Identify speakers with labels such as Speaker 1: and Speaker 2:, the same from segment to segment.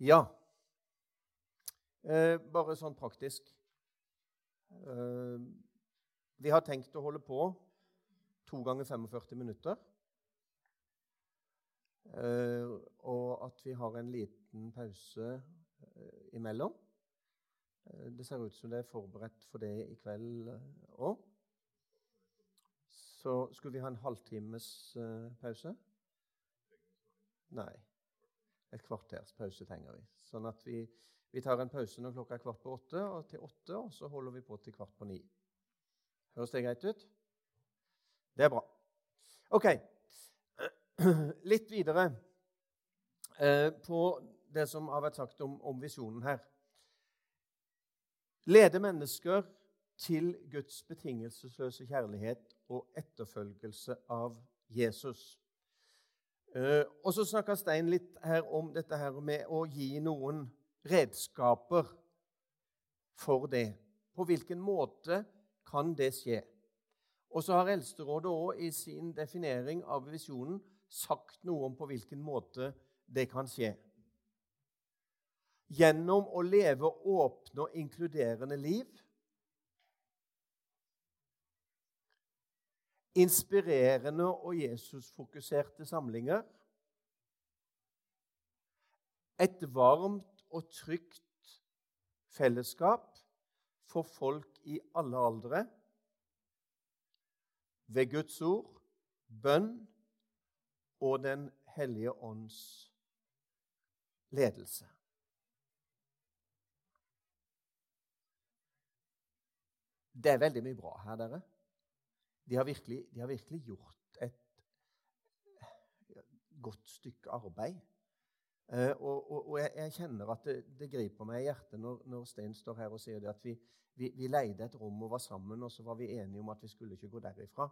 Speaker 1: Ja. Eh, bare sånn praktisk. Eh, vi har tenkt å holde på to ganger 45 minutter. Eh, og at vi har en liten pause eh, imellom. Eh, det ser ut som det er forberedt for det i kveld òg. Så skulle vi ha en halvtimes eh, pause? Nei. Et kvarters pause trenger vi. Sånn at vi, vi tar en pause når klokka er kvart på åtte, og til åtte, og så holder vi på til kvart på ni. Høres det greit ut? Det er bra. OK. Litt videre eh, på det som har vært sagt om, om visjonen her. Lede mennesker til Guds betingelsesløse kjærlighet og etterfølgelse av Jesus. Uh, og så snakka Stein litt her om dette her med å gi noen redskaper for det. På hvilken måte kan det skje? Og så har Eldsterådet òg i sin definering av visjonen sagt noe om på hvilken måte det kan skje. Gjennom å leve åpne og inkluderende liv. Inspirerende og Jesusfokuserte samlinger. Et varmt og trygt fellesskap for folk i alle aldre. Ved Guds ord, bønn og Den hellige ånds ledelse. Det er veldig mye bra her, dere. De har virkelig, de har virkelig gjort et godt stykke arbeid. Uh, og, og, og jeg, jeg, kjenner at det, det, griper meg i hjertet når, når Stein står her og sier at vi, vi, vi, leide et rom og var sammen, og så var vi enige om at vi skulle ikke gå derifra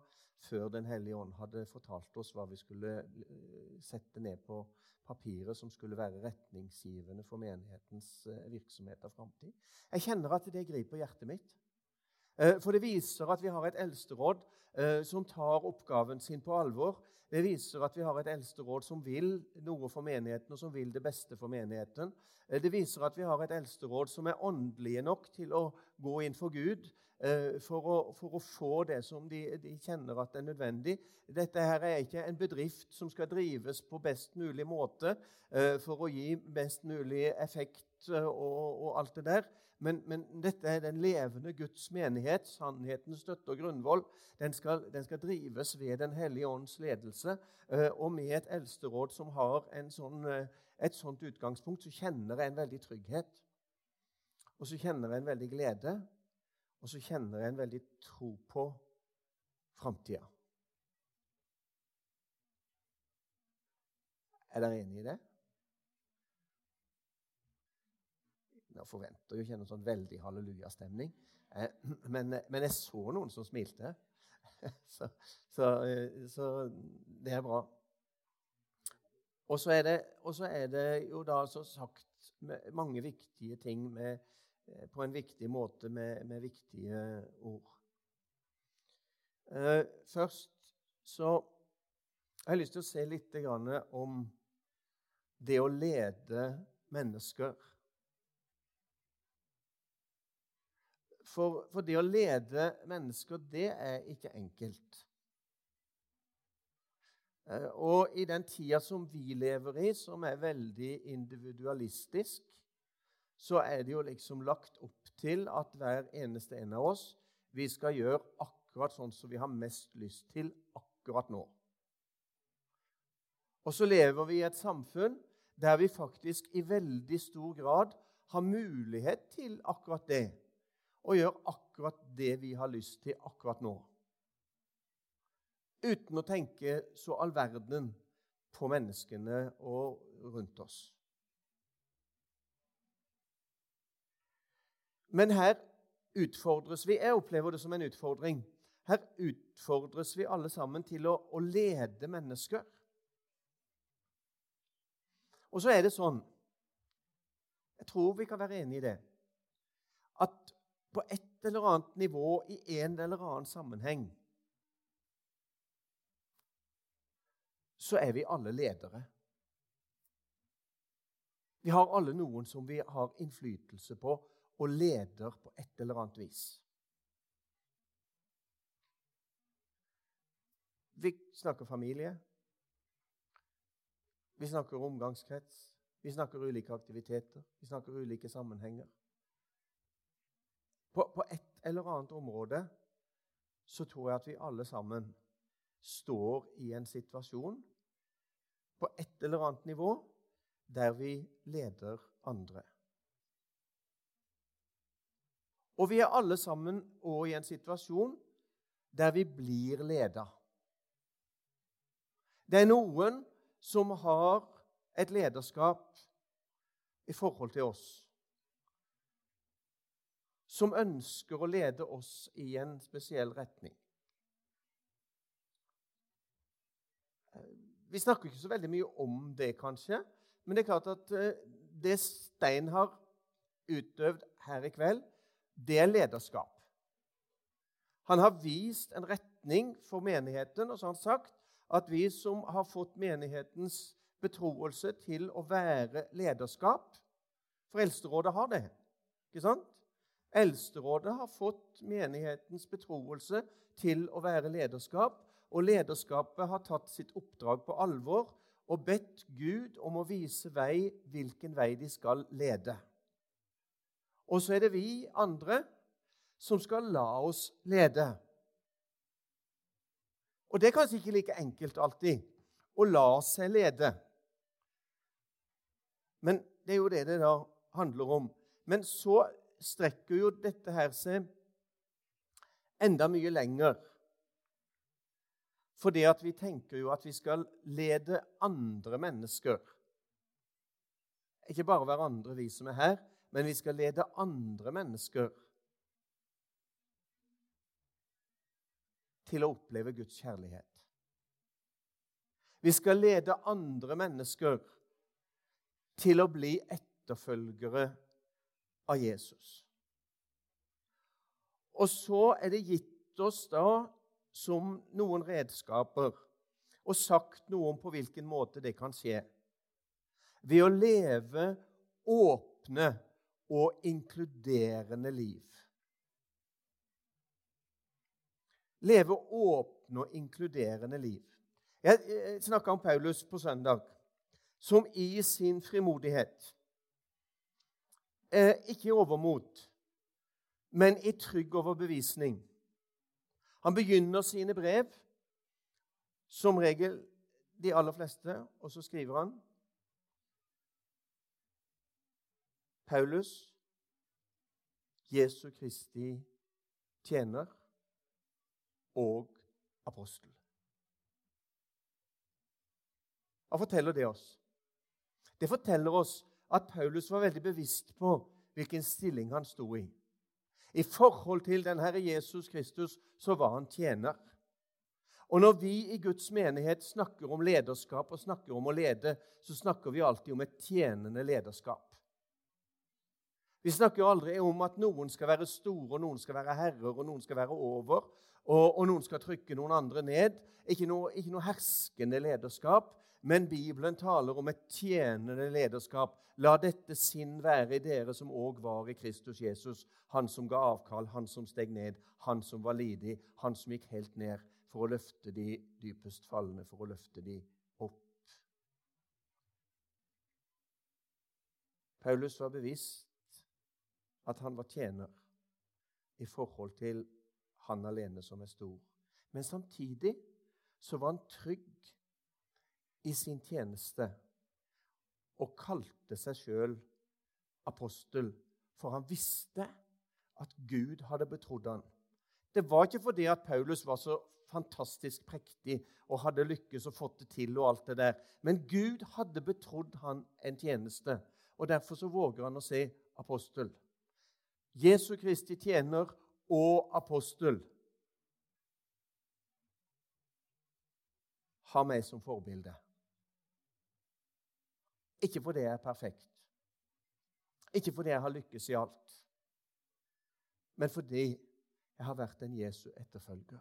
Speaker 1: før Den hellige ånd hadde fortalt oss hva vi skulle uh, sette ned på papiret som skulle være retningsgivende for menighetens uh, virksomhet og framtid. Jeg kjenner at det griper hjertet mitt. For det viser at vi har et eldsteråd som tar oppgaven sin på alvor det viser at vi har et eldsteråd som vil noe for menigheten, og som vil det beste for menigheten. Eh, det viser at vi har et eldsteråd som er åndelige nok til å gå inn for Gud eh, for å, for å få det som de, de, kjenner at er nødvendig. Dette her er ikke en bedrift som skal drives på best mulig måte eh, for å gi best mulig effekt og, og alt det der. Men, men, dette er den levende Guds menighet, sannhetens støtte og grunnvoll. Den skal, den skal drives ved Den hellige ånds ledelse. Eh, og med et eldsteråd som har sånn, eh, et sånt utgangspunkt, så kjenner jeg en veldig trygghet. Og så kjenner jeg en veldig glede. Og så kjenner jeg en veldig tro på framtida. Er dere enig i det? Jeg forventer jo ikke noen sånn veldig hallelujastemning. Eh, men, men, jeg så noen som smilte. Så, så, eh, så det er bra. Og så er er det jo da som sagt mange viktige ting med, på en viktig måte med, med viktige ord. først så jeg har lyst til å se litt om det å lede mennesker. For, for, det å lede mennesker, det er ikke enkelt. Eh, og i den tida som vi lever i, som er veldig individualistisk, så er det jo liksom lagt opp til at hver eneste en av oss vi skal gjøre akkurat sånn som vi har mest lyst til akkurat nå. Og så lever vi i et samfunn der vi faktisk i veldig stor grad har mulighet til akkurat det og gjør akkurat det vi har lyst til akkurat nå. Uten å tenke så all verden på menneskene og rundt oss. Men her utfordres vi. Jeg opplever det som en utfordring. Her utfordres vi alle sammen til å, å lede mennesker. Og så er det sånn Jeg tror vi kan være enig i det. At på et eller annet nivå i en eller annen sammenheng, så er vi alle ledere. Vi har alle noen som vi har innflytelse på og leder på et eller annet vis. Vi snakker familie. Vi snakker omgangskrets. Vi snakker ulike aktiviteter. Vi snakker ulike sammenhenger. På, på et eller annet område så tror jeg at vi alle sammen står i en situasjon på et eller annet nivå der vi leder andre. Og vi er alle sammen òg i en situasjon der vi blir leda. Det er noen som har et lederskap i forhold til oss. Som ønsker å lede oss i en spesiell retning. Vi snakker ikke så veldig mye om det, kanskje, men det er klart at eh, det Stein har utøvd her i kveld, det er lederskap. Han har vist en retning for menigheten, og så har han sagt at vi som har fått menighetens betroelse til å være lederskap For Eldsterådet har det, ikke sant? Eldsterådet har fått menighetens betroelse til å være lederskap, og lederskapet har tatt sitt oppdrag på alvor og bedt Gud om å vise vei hvilken vei de skal lede. Og så er det vi andre som skal la oss lede. Og det er kanskje ikke like enkelt alltid å la seg lede. Men det er jo det det da handler om. Men så strekker jo dette her seg enda mye lenger. Fordi at vi tenker jo at vi skal lede andre mennesker. Ikke bare hverandre, vi som er her, men vi skal lede andre mennesker til å oppleve Guds kjærlighet. Vi skal lede andre mennesker til å bli etterfølgere av Jesus. Og så er det gitt oss da som noen redskaper og sagt noe om på hvilken måte det kan skje. Ved å leve åpne og inkluderende liv. Leve åpne og inkluderende liv. Jeg snakka om Paulus på søndag, som i sin frimodighet eh, Ikke i overmot, men i trygg overbevisning. Han begynner sine brev, som regel de aller fleste, og så skriver han Paulus, Jesu Kristi tjener og apostel. Hva forteller det oss? Det forteller oss at Paulus var veldig bevisst på hvilken stilling han sto i. I forhold til den Herre Jesus Kristus så var han tjener. Og Når vi i Guds menighet snakker om lederskap og snakker om å lede, så snakker vi alltid om et tjenende lederskap. Vi snakker jo aldri om at noen skal være store, og noen skal være herrer, og noen skal være over, og, og noen skal trykke noen andre ned. Ikke noe, ikke noe herskende lederskap, men Bibelen taler om et tjenende lederskap. La dette sinn være i dere som òg var i Kristus Jesus, han som ga avkall, han som steg ned, han som var lidig, han som gikk helt ned for å løfte de dypest fallende, for å løfte de opp. Paulus var bevisst at han var tjener i forhold til han alene som er stor. Men samtidig så var han trygg i sin tjeneste og kalte seg sjøl apostel, for han visste at Gud hadde betrodd han. Det var ikke fordi at Paulus var så fantastisk prektig og hadde lykkes og fått det til, og alt det der. Men Gud hadde betrodd han en tjeneste, og derfor så våger han å si apostel. Jesu Kristi tjener og apostel. Ha meg som forbilde. Ikke fordi jeg er perfekt, ikke fordi jeg har lykkes i alt, men fordi jeg har vært en Jesu etterfølger.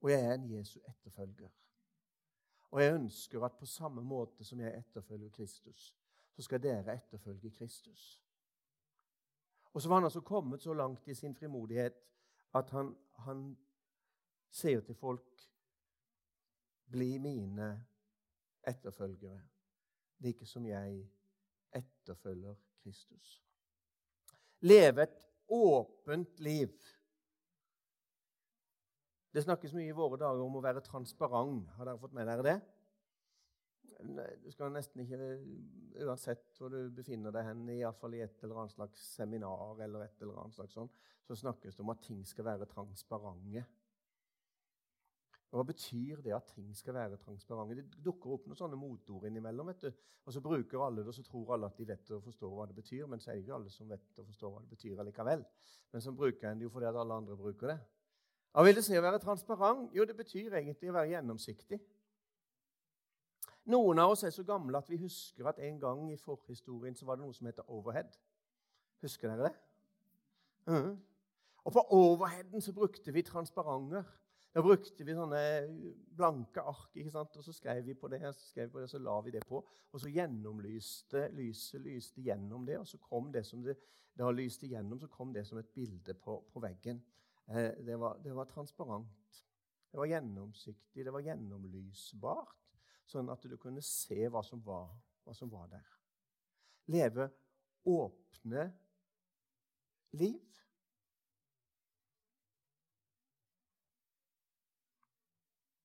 Speaker 1: Og jeg er en Jesu etterfølger. Og jeg ønsker at på samme måte som jeg etterfølger Kristus, så skal dere etterfølge Kristus. Og så var han altså kommet så langt i sin frimodighet at han, han sier til folk Bli mine etterfølgere, like som jeg etterfølger Kristus. Leve et åpent liv. Det snakkes mye i våre dager om å være transparent. Har dere fått med dere det? Du skal nesten ikke, Uansett hvor du befinner deg hen, iallfall i et eller annet slags seminar, eller et eller annet slags sånn, så snakkes det om at ting skal være transparente. Hva betyr det at ting skal være transparente? Det dukker opp noen sånne motord innimellom. vet du. Og Så bruker alle det, og så tror alle at de vet og forstår hva det betyr. Men så er det ikke alle som vet og forstår hva det betyr allikevel. Men så bruker en det jo fordi at alle andre bruker det. Hva vil det si å være transparent? Jo, det betyr egentlig å være gjennomsiktig. Noen av oss er så gamle at vi husker at en gang i forhistorien så var det noe som heter overhead. Husker dere det? Mm. Og på overheaden så brukte vi transparenter. Da brukte vi sånne blanke ark, ikke sant? og så skrev vi på det, så skrev vi på det, så la vi det på. Og så gjennomlyste lyset lyste gjennom det, og så kom det som det da lyste gjennom, så kom det som et bilde på, på veggen. Eh, det, var, det var transparent. Det var gjennomsiktig, det var gjennomlysbart sånn at du kunne se hva som var, hva som var der. Leve åpne liv.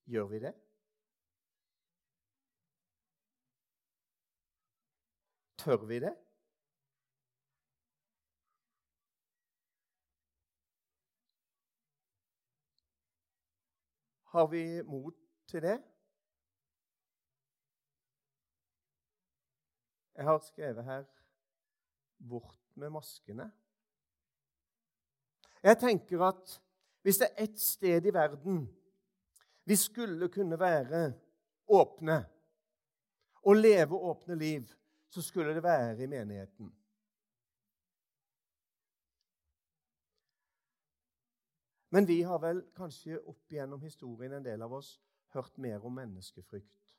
Speaker 1: Gjør vi det? Tør vi det? Har vi mot til det? Jeg har skrevet her 'Bort med maskene'. Jeg tenker at hvis det er ett sted i verden vi skulle kunne være åpne og leve åpne liv, så skulle det være i menigheten. Men vi har vel kanskje opp igjennom historien en del av oss hørt mer om menneskefrykt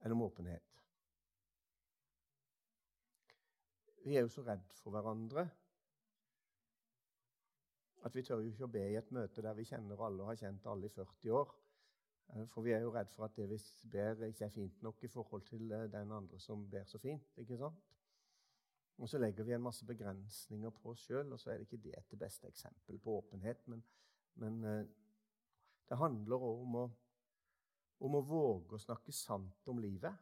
Speaker 1: enn om åpenhet. Vi er jo så redd for hverandre at vi tør jo ikke å be i et møte der vi kjenner alle og har kjent alle i 40 år. Eh, for vi er jo redd for at det vi ber, ikke er fint nok i forhold til eh, den andre som ber så fint. ikke sant? Og så legger vi en masse begrensninger på oss sjøl, og så er det ikke det et beste eksempel på åpenhet. Men, men eh, det handler òg om, om å våge å snakke sant om livet.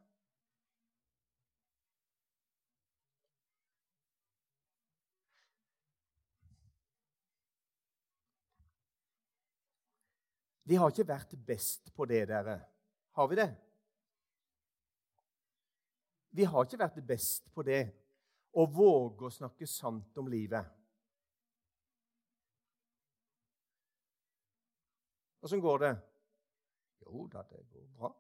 Speaker 1: Vi har ikke vært best på det, dere. Har vi det? Vi har ikke vært best på det å våge å snakke sant om livet. Åssen går det? Jo da, det går bra.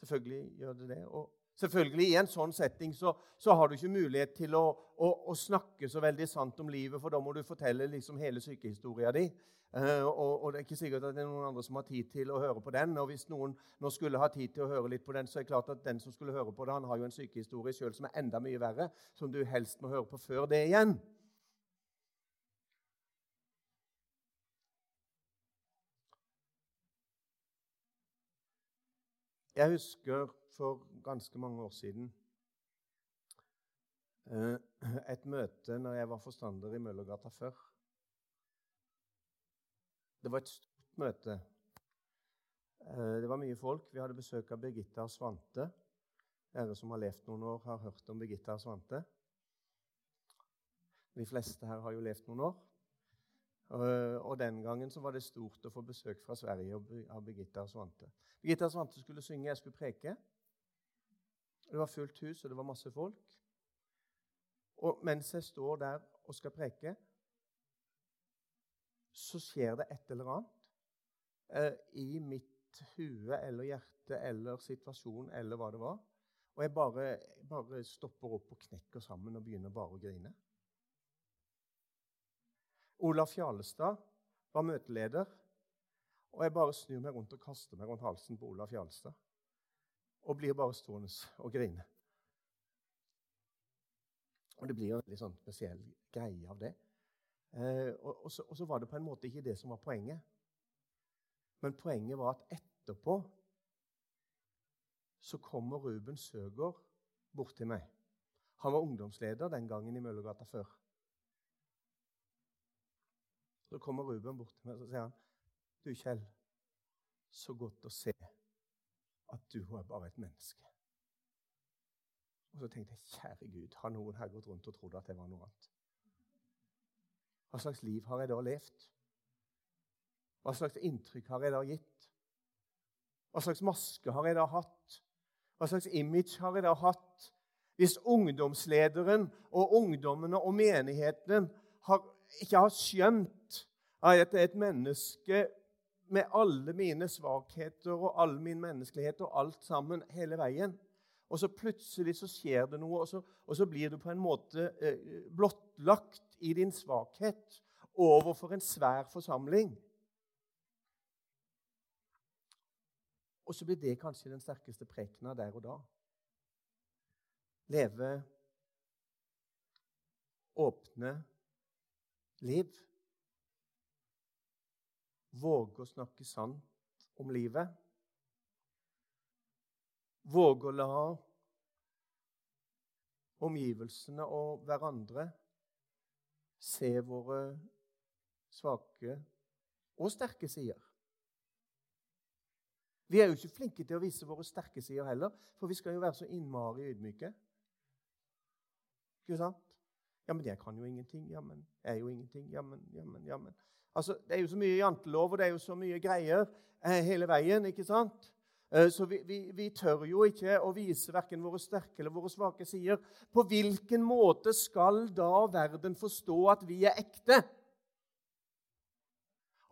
Speaker 1: Selvfølgelig gjør det det. Og selvfølgelig, i en sånn setting så, så har du ikke mulighet til å, å, å, snakke så veldig sant om livet, for da må du fortelle liksom hele sykehistoria di. Uh, og, og, det er ikke sikkert at det er noen andre som har tid til å høre på den. Og hvis noen nå skulle ha tid til å høre litt på den, så er det klart at den som skulle høre på det, han har jo en sykehistorie sjøl som er enda mye verre, som du helst må høre på før det igjen. Jeg husker for ganske mange år siden uh, et møte når jeg var forstander i Møllergata før. Det var et stort møte. Eh, det var mye folk. Vi hadde besøk av Birgitta og Svante. Dere som har levd noen år, har hørt om Birgitta og Svante. De fleste her har jo levd noen år. Og den gangen så var det stort å få besøk fra Sverige av Birgitta og Svante. Birgitta og Svante skulle synge, jeg skulle preke. Det var fullt hus, og det var masse folk. Og mens jeg står der og skal preke, så skjer det et eller annet eh, i mitt hue eller hjerte eller situasjon eller hva det var. Og jeg bare, bare stopper opp og knekker sammen og begynner bare å grine. Olaf Fjalestad var møteleder, og jeg bare snur meg rundt og kaster meg rundt halsen på Olaf Fjalestad. Og blir bare stående og grine. Og det blir jo en veldig sånn spesiell greie av det. Eh, og, og, så, og, så, var det på en måte ikke det som var poenget. Men poenget var at etterpå så kommer Ruben Søgaard bort til meg. Han var ungdomsleder den gangen i Møllergata før. Så kommer Ruben bort til meg og sier han, 'Du, Kjell, så godt å se at du er bare et menneske.' Og så tenkte jeg, kjære Gud, har noen her gått rundt og trodd at det var noe annet? Hva slags liv har jeg da levd? Hva slags inntrykk har jeg da gitt? Hva slags maske har jeg da hatt? Hva slags image har jeg da hatt? Hvis ungdomslederen og ungdommene og menigheten har, ikke har skjønt at dette er et menneske med alle mine svakheter og all min menneskelighet og alt sammen hele veien. Og så plutselig så skjer det noe, og så, og så blir du på en måte eh, blottlagt i din svakhet overfor en svær forsamling. Og så blir det kanskje den sterkeste prekena der og da. Leve åpne liv. Våge å snakke sant om livet. Våge å la omgivelsene og hverandre se våre svake og sterke sider. Vi er jo ikke flinke til å vise våre sterke sider heller, for vi skal jo være så innmari ydmyke. Ikke sant? Ja, men jeg kan jo ingenting. Ja, men jeg er jo ingenting. Ja, men, ja, men, ja, men. Altså, Det er jo så mye jantelov, og det er jo så mye greier eh, hele veien. ikke sant? Eh, så vi, vi, vi, tør jo ikke å vise verken våre sterke eller våre svake sider. På hvilken måte skal da verden forstå at vi er ekte?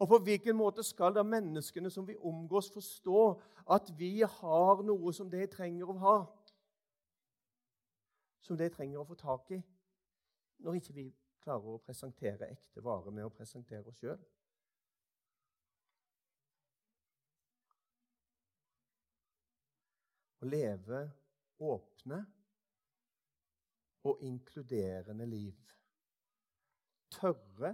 Speaker 1: Og på hvilken måte skal da menneskene som vi omgås, forstå at vi har noe som de trenger å ha? Som de trenger å få tak i, når ikke vi klarer å presentere ekte varer med å presentere oss sjøl? Å leve åpne og inkluderende liv. Tørre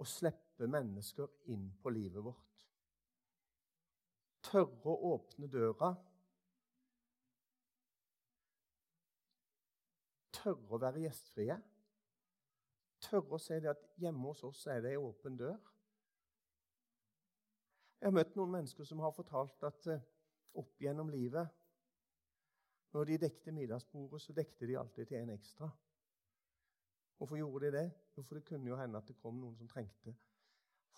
Speaker 1: å slippe mennesker inn på livet vårt. Tørre å åpne døra. Tørre å være gjestfrie. Tørre å si det at hjemme hos oss er det ei åpen dør. Jeg har møtt noen mennesker som har fortalt at eh, opp gjennom livet. Når de dekte middagsbordet, så dekte de alltid til en ekstra. Hvorfor gjorde de det? Jo, for det kunne jo hende at det kom noen som trengte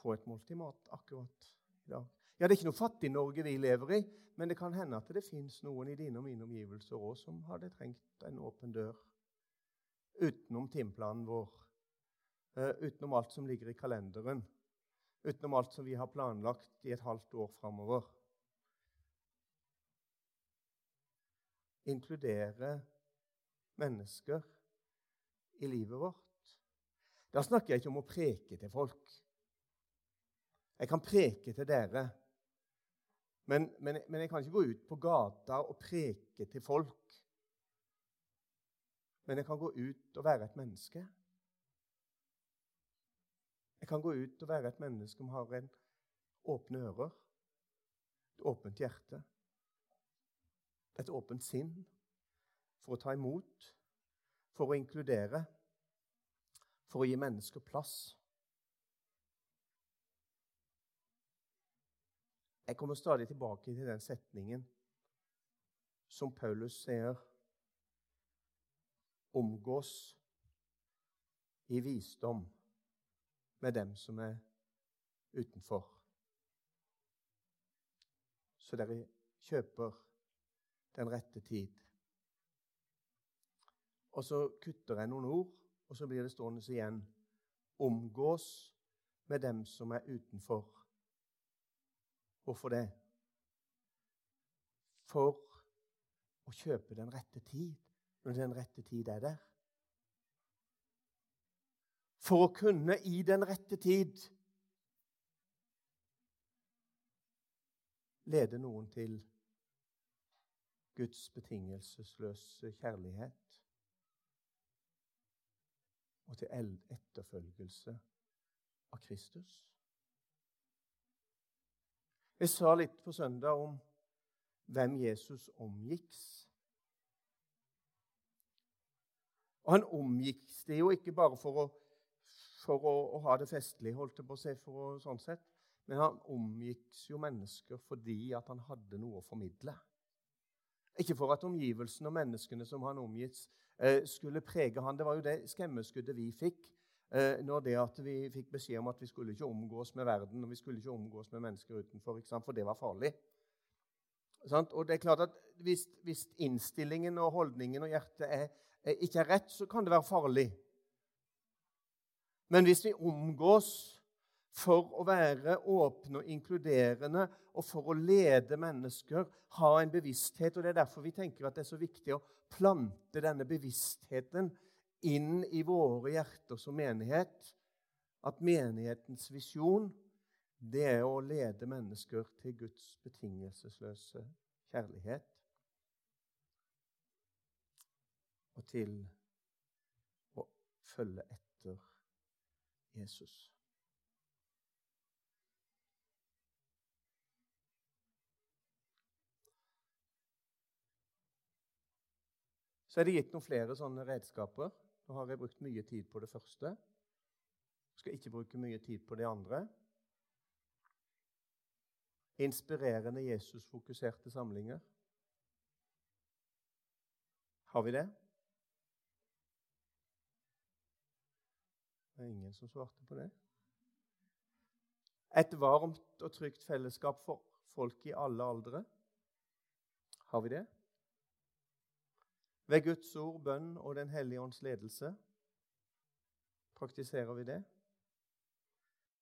Speaker 1: få et måltid mat akkurat i dag. Ja, Det er ikke noe Fattig-Norge vi lever i, men det kan hende at det fins noen i dine og mine omgivelser òg som hadde trengt en åpen dør. Utenom timeplanen vår, utenom alt som ligger i kalenderen, utenom alt som vi har planlagt i et halvt år framover. inkludere mennesker i livet vårt. Da snakker jeg ikke om å preke til folk. Jeg kan preke til dere, men, men, men jeg kan ikke gå ut på gata og preke til folk. Men jeg kan gå ut og være et menneske. Jeg kan gå ut og være et menneske som har en åpne ører, et åpent hjerte et åpent sinn for å ta imot, for å inkludere, for å gi mennesker plass. Jeg kommer stadig tilbake til den setningen som Paulus sier omgås i visdom med dem som er utenfor. Så dere kjøper den rette tid. Og så kutter jeg noen ord, og så blir det stående igjen omgås med dem som er utenfor. Hvorfor det? For å kjøpe den rette tid, når den rette tid er der. For å kunne i den rette tid lede noen til Guds betingelsesløse kjærlighet. og til etterfølgelse av Kristus. Jeg sa litt på søndag om hvem Jesus omgikks. Og han omgikk det jo ikke bare for å, for å, å ha det festlig, holdt det på å si, for å, sånn sett, men han omgikk jo mennesker fordi at han hadde noe å formidle. Ikke for at omgivelsene og menneskene som han omgikk, eh, skulle prege han. Det var jo det skremmeskuddet vi fikk eh, når det at vi fikk beskjed om at vi skulle ikke omgås med verden og vi skulle ikke omgås med mennesker utenfor, for det var farlig. Og det er klart at hvis, hvis innstillingen og holdningen og hjertet er, er, ikke er rett, så kan det være farlig. Men hvis vi omgås for å være åpne og inkluderende og for å lede mennesker, ha en bevissthet. og Det er derfor vi tenker at det er så viktig å plante denne bevisstheten inn i våre hjerter som menighet. At menighetens visjon det er å lede mennesker til Guds betingelsesløse kjærlighet. Og til å følge etter Jesus. Så er det gitt noen flere sånne redskaper. Nå har jeg brukt mye tid på det første. Skal ikke bruke mye tid på det andre. Inspirerende Jesus-fokuserte samlinger. Har vi det? Det er ingen som svarte på det. Et varmt og trygt fellesskap for folk i alle aldre. Har vi det? Ved Guds ord, bønn og Den hellige ånds ledelse praktiserer vi det.